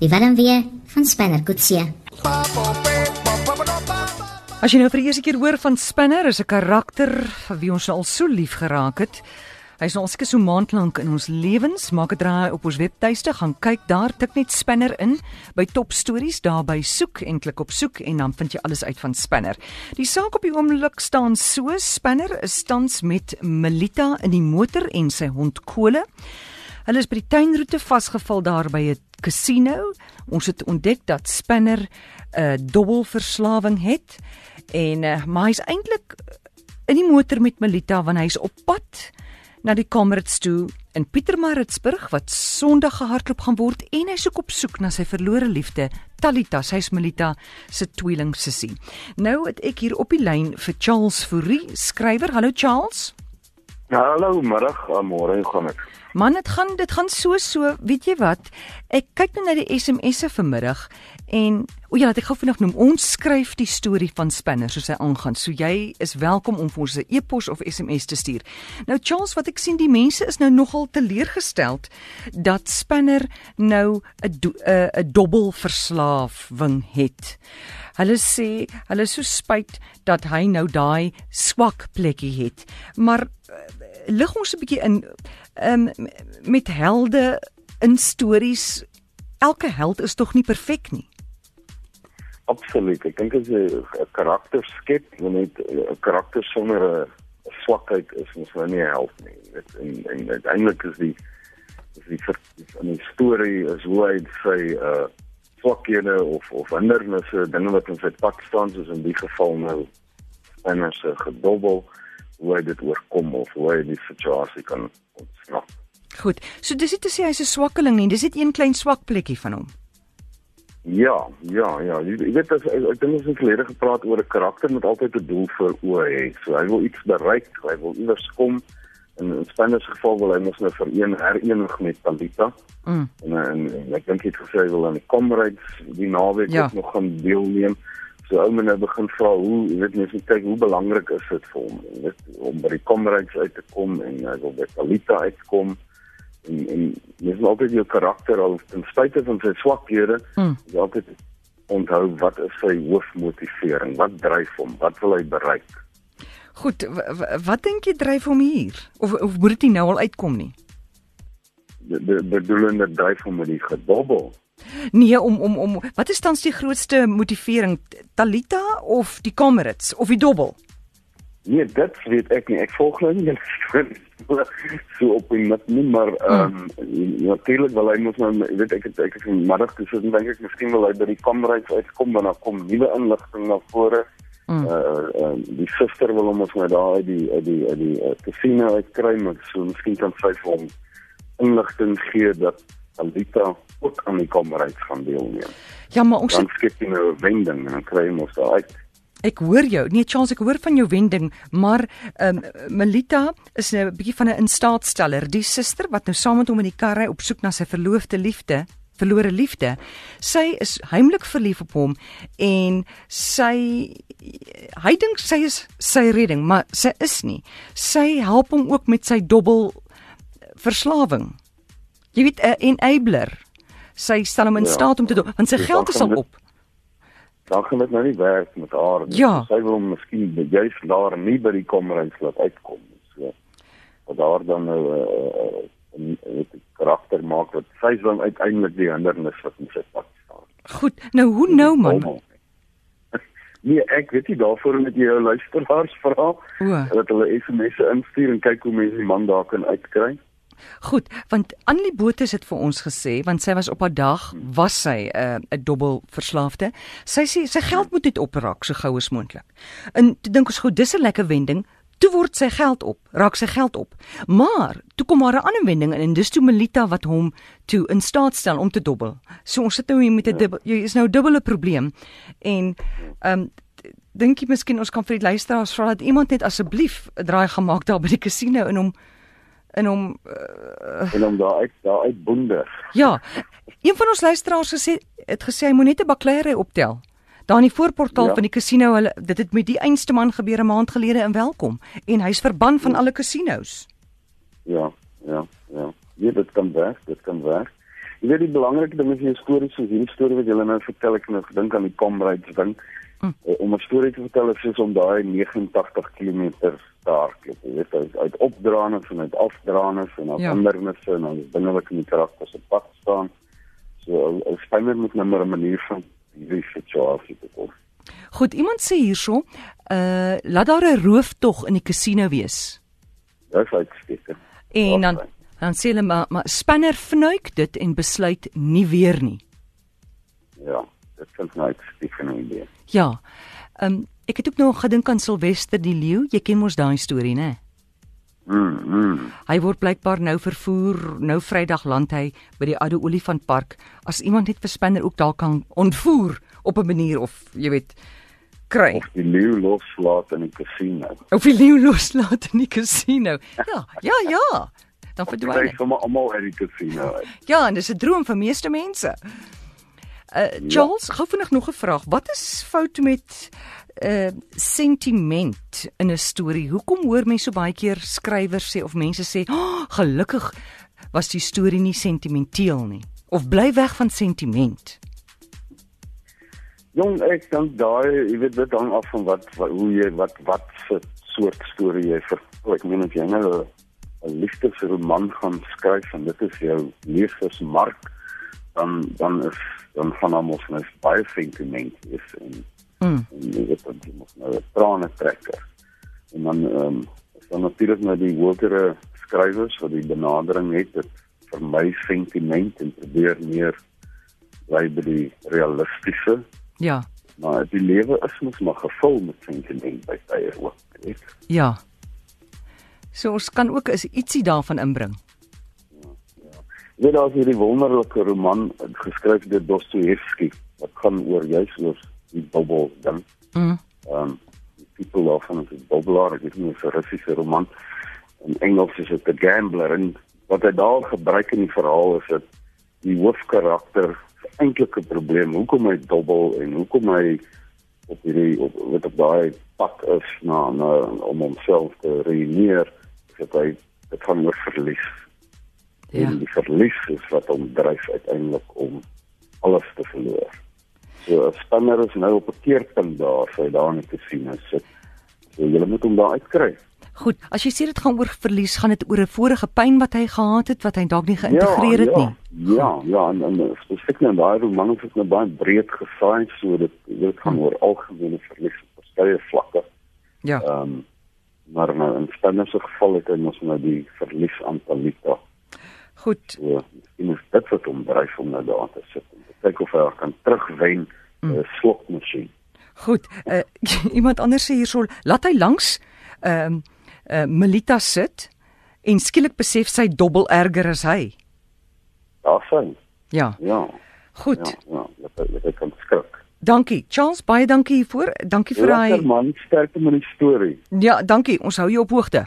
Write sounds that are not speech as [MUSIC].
Die Willem weer van Spanner Kutsie. As jy nou vir die eerste keer hoor van Spinner, is 'n karakter vir wie ons al so lief geraak het. Hy's nou al seker so maand lank in ons lewens. Maak 'n draai op ons webtuiste, gaan kyk daar, tik net Spinner in by Top Stories, daar by soek en klik op soek en dan vind jy alles uit van Spinner. Die saak op die oomblik staan so: Spinner is tans met Melita in die motor en sy hond Kole. Hulle is by die tuinroete vasgeval daar by 'n casino. Ons het ontdek dat Spinner 'n uh, dobbelverslawing het en uh, maar hy's eintlik in die motor met Melita want hy's op pad na die Comrades toe in Pietermaritzburg wat Sondag gehardloop gaan word en hy soek op soek na sy verlore liefde Talita, sy's Melita se tweeling sussie. Nou het ek hier op die lyn vir Charles Fourie, skrywer. Hallo Charles. Ja, hallo, middag, môre, hoe gaan dit? Man, dit gaan dit gaan so so, weet jy wat? Ek kyk nou na die SMS'e vanmiddag en o ja, laat ek gou vinnig noem. Ons skryf die storie van Spinner soos hy aangaan. So jy is welkom om vir ons 'n e-pos of SMS te stuur. Nou Charles, wat ek sien die mense is nou nogal teleurgesteld dat Spinner nou 'n 'n 'n dobbelverslawing het. Hulle sê hulle is so spyt dat hy nou daai swak plekkie het. Maar lig ons 'n bietjie in um, met helde in stories. Elke held is tog nie perfek nie. Absoluut. Ek dink as 'n karakter skep, jy net 'n karakter sonder 'n swakheid is mos nou nie 'n held nie. Dit en en uiteindelik is die is die in die storie is hoe hy sy uh swakhede of of hindernisse, dinge wat in sy pad staan soos in die geval nou as 'n gedobbel hoe hy dit oorkom of hoe hy die situasie kan ontsnap. Goed. So dis nie te sê hy's 'n swakkeling nie, dis net een klein swak plekkie van hom. Ja, ja, ja. Jy weet as ek dink ons het gelede gepraat oor 'n karakter met altyd 'n doel voor oë hê. So hy wil iets bereik, hy wil iewers kom. In 'n Spanish geval wil hy mos nou vir een herenig met Talita. Mm. En, en, en ek dink hy het gesê hy wil aan die Comrades die naweek ja. ook nog gaan deelneem so ou mense nou begin vra hoe jy weet mens moet kyk hoe belangrik is dit vir hom jy weet om by die kamerads uit te kom en hy wil by Talita uitkom en en mens moet altyd jou karakter al ten spyte van sy swakhede hmm. jy altyd onthou wat is sy hoofmotivering wat dryf hom wat wil hy bereik? Goed wat dink jy dryf hom hier? Of of moet dit nou al uitkom nie? Bedoelende dryf hom met die gedobbel Nee, om om om wat is tans die grootste motivering? Talita of die Comrades of die dobbel? Nee, dit weet ek nie. Ek volg nou nie [LAUGHS] so op in met nie, maar ehm um, natuurlik wil hy mos nou weet ek het, ek het in middag gesit en dink ek miskien wil hy by die Comrades uitkom want dan kom nuwe inligting na vore. Mm. Uh, uh die suster wil hom ons nou daar uit die uit die uit die uh, casino uitkry, maar so miskien kan sy vir hom inligting gee dat Alita ook aan die kamerheid gaan deelneem. Ja, maar ons dan skep jy nou 'n wending en dan kry ons daar uit. Ek hoor jou. Nee, Charles, ek hoor van jou wending, maar ehm um, Melita is 'n bietjie van 'n instaatsteller, die suster wat nou saam met hom in die kar ry op soek na sy verloofde liefde verlore liefde. Sy is heimlik verlief op hom en sy hy dink sy is sy redding, maar sy is nie. Sy help hom ook met sy dobbel verslawing. Jy weet 'n enabler. Sy stel hom in ja, staat om te doen want sy geld is al op. Dan gaan dit nou nie werk met haar nie. Ja. Sy wil miskien juist daar nie by die kommerings laat uitkom nie. So wat daar dan nou 'n uh, uh, uh, karakter maak wat sy dan uiteindelik die hindernis wat in sy pad staan. Goed. Nou hoe nou man? [LAUGHS] Nee, ek weet nie daarvoor met jou luisteraars vra dat hulle SMS'e instuur en kyk hoe mense die man daar kan uitkry. Goed, want Annelie Botha het vir ons gesê want sy was op haar dag was sy 'n uh, 'n dobbel verslaafde. Sy sê sy geld moet net opraak so gou as moontlik. En toe dink ons goed, dis 'n lekker wending. Toe word sy geld op, raak sy geld op. Maar toe kom maar 'n ander wending in en dis toe Melita wat hom toe in staat stel om te dobbel. So ons sit nou hier met 'n dubbel jy is nou dubbele probleem. En ehm um, dink jy miskien ons kan vir die luisteraars vra dat iemand net asseblief 'n draai gemaak daar by die casino en hom in hom uh, en hom daar uit daar uit boender. Ja. Een van ons luisteraars gesê het gesê hy moet net 'n baklery optel. Daar in die voorportaal ja. van die casino, hulle dit het met die einste man gebeur 'n maand gelede in Welkom en hy's verban van ja. alle casinos. Ja, ja, ja. Ja, dit kan werk, dit kan werk. Jy weet die belangrike ding is jy stories soos hierdie storie wat jy nou vertel ek nou gedink aan die Comrades ding. Mm. Om 'n storie te vertel is soos om daai 89 km te hardloop. Jy weet uit, uit opdraandes en uit afdraandes en af ja. hindernisse en dan binne wat in die karakter se pad staan. So 'n speler moet nou 'n manier van hierdie situasie te kom. Goed, iemand sê hierso, uh laat daar 'n rooftog in die casino wees. Dis uitstekend. En dan dan sê hulle maar, maar spanner vnuik dit en besluit nie weer nie. Klink nou uitstekend idee. Ja. Ehm um, ek het ook nog gedink aan Silwester die leeu. Jy ken mos daai storie, né? Mm, mm. Hy word blykbaar nou vervoer, nou Vrydag land hy by die Oude Olifantpark. As iemand net vir spanner ook daar kan ontvoer op 'n manier of jy weet kry. Of die leeu loslaat in die casino. Of die leeu loslaat in die casino. Ja, ja, ja. Dan verdwyn hy sommer almal uit die casino uit. Ja, en dis 'n droom vir meeste mense. Uh Charles, ja. gou vinnig nog 'n vraag. Wat is fout met uh sentiment in 'n storie? Hoekom hoor mense so baie keer skrywers sê of mense sê, oh, "Gelukkig was die storie nie sentimenteel nie." Of bly weg van sentiment. Jong, ek dink daai, jy weet dit hang af van wat, wat hoe jy wat wat vir soort storie jy vir ek meen as jy nou 'n liefdesroman gaan skryf en dit is jou lesersmark, dan dan is dan gaan almal net baie sentiment is en mm. en jy weet dan moet nou 'n trane trekker. En dan ehm um, dan natuurlik nou die woordere skrywers wat die benadering het dit vir my sentiment en probeer meer bly by die realistiese Ja. Maar die lewe is mos maar gevul met sentiment by tye ook, weet. Ja. So ons kan ook is ietsie daarvan inbring. Ja. Weet daar's hierdie wonderlike roman geskryf deur Dostoevsky wat gaan oor juis oor die bubbel. Mhm. Ehm um, people of van die bubbelaar, ek weet nie of 'n Russiese roman in Engels is dit The Gambler en wat hy daar gebruik in die verhaal is dat die hoofkarakter eintlik 'n probleem. Hoekom hy dobbel en hoekom hy op hierdie op wat op daai pad is na na om homself te reïneer, dat hy dit kan oor verlies. Ja. En die verlies is wat hom dryf uiteindelik om alles te verloor. So 'n spanner is nou op 'n keerpunt daar, sy daar net te sien is. So jy moet hom daar uitkry. Goed, as jy sê dit gaan oor verlies, gaan dit oor 'n vorige pyn wat hy gehad het wat hy dalk nie geïntegreer ja, het nie. Ja, ja, ja, en, en spesifiek nou daai roman het nou baie breed gesaai so dit dit gaan hm. oor algemene verlies op verskeie vlakke. Ja. Ehm um, maar nou in spesifieke geval het hy mos nou die verlies aan Talita. Goed. Ja, en is dit wat hom dryf om nou daar te sit en kyk of hy kan terugwen 'n mm. uh, slokmasjien. Goed. Uh, [LAUGHS] iemand anders sê hierso, laat hy langs ehm um, uh, Melita sit en skielik besef sy dobbel erger as hy. Ja, sien. Ja. Ja. Goed. Ja, ja, dit dit kan skrik. Dankie. Charles, baie dankie hiervoor. Dankie vir daai man sterkte met die storie. Ja, dankie. Ons hou jou op hoogte.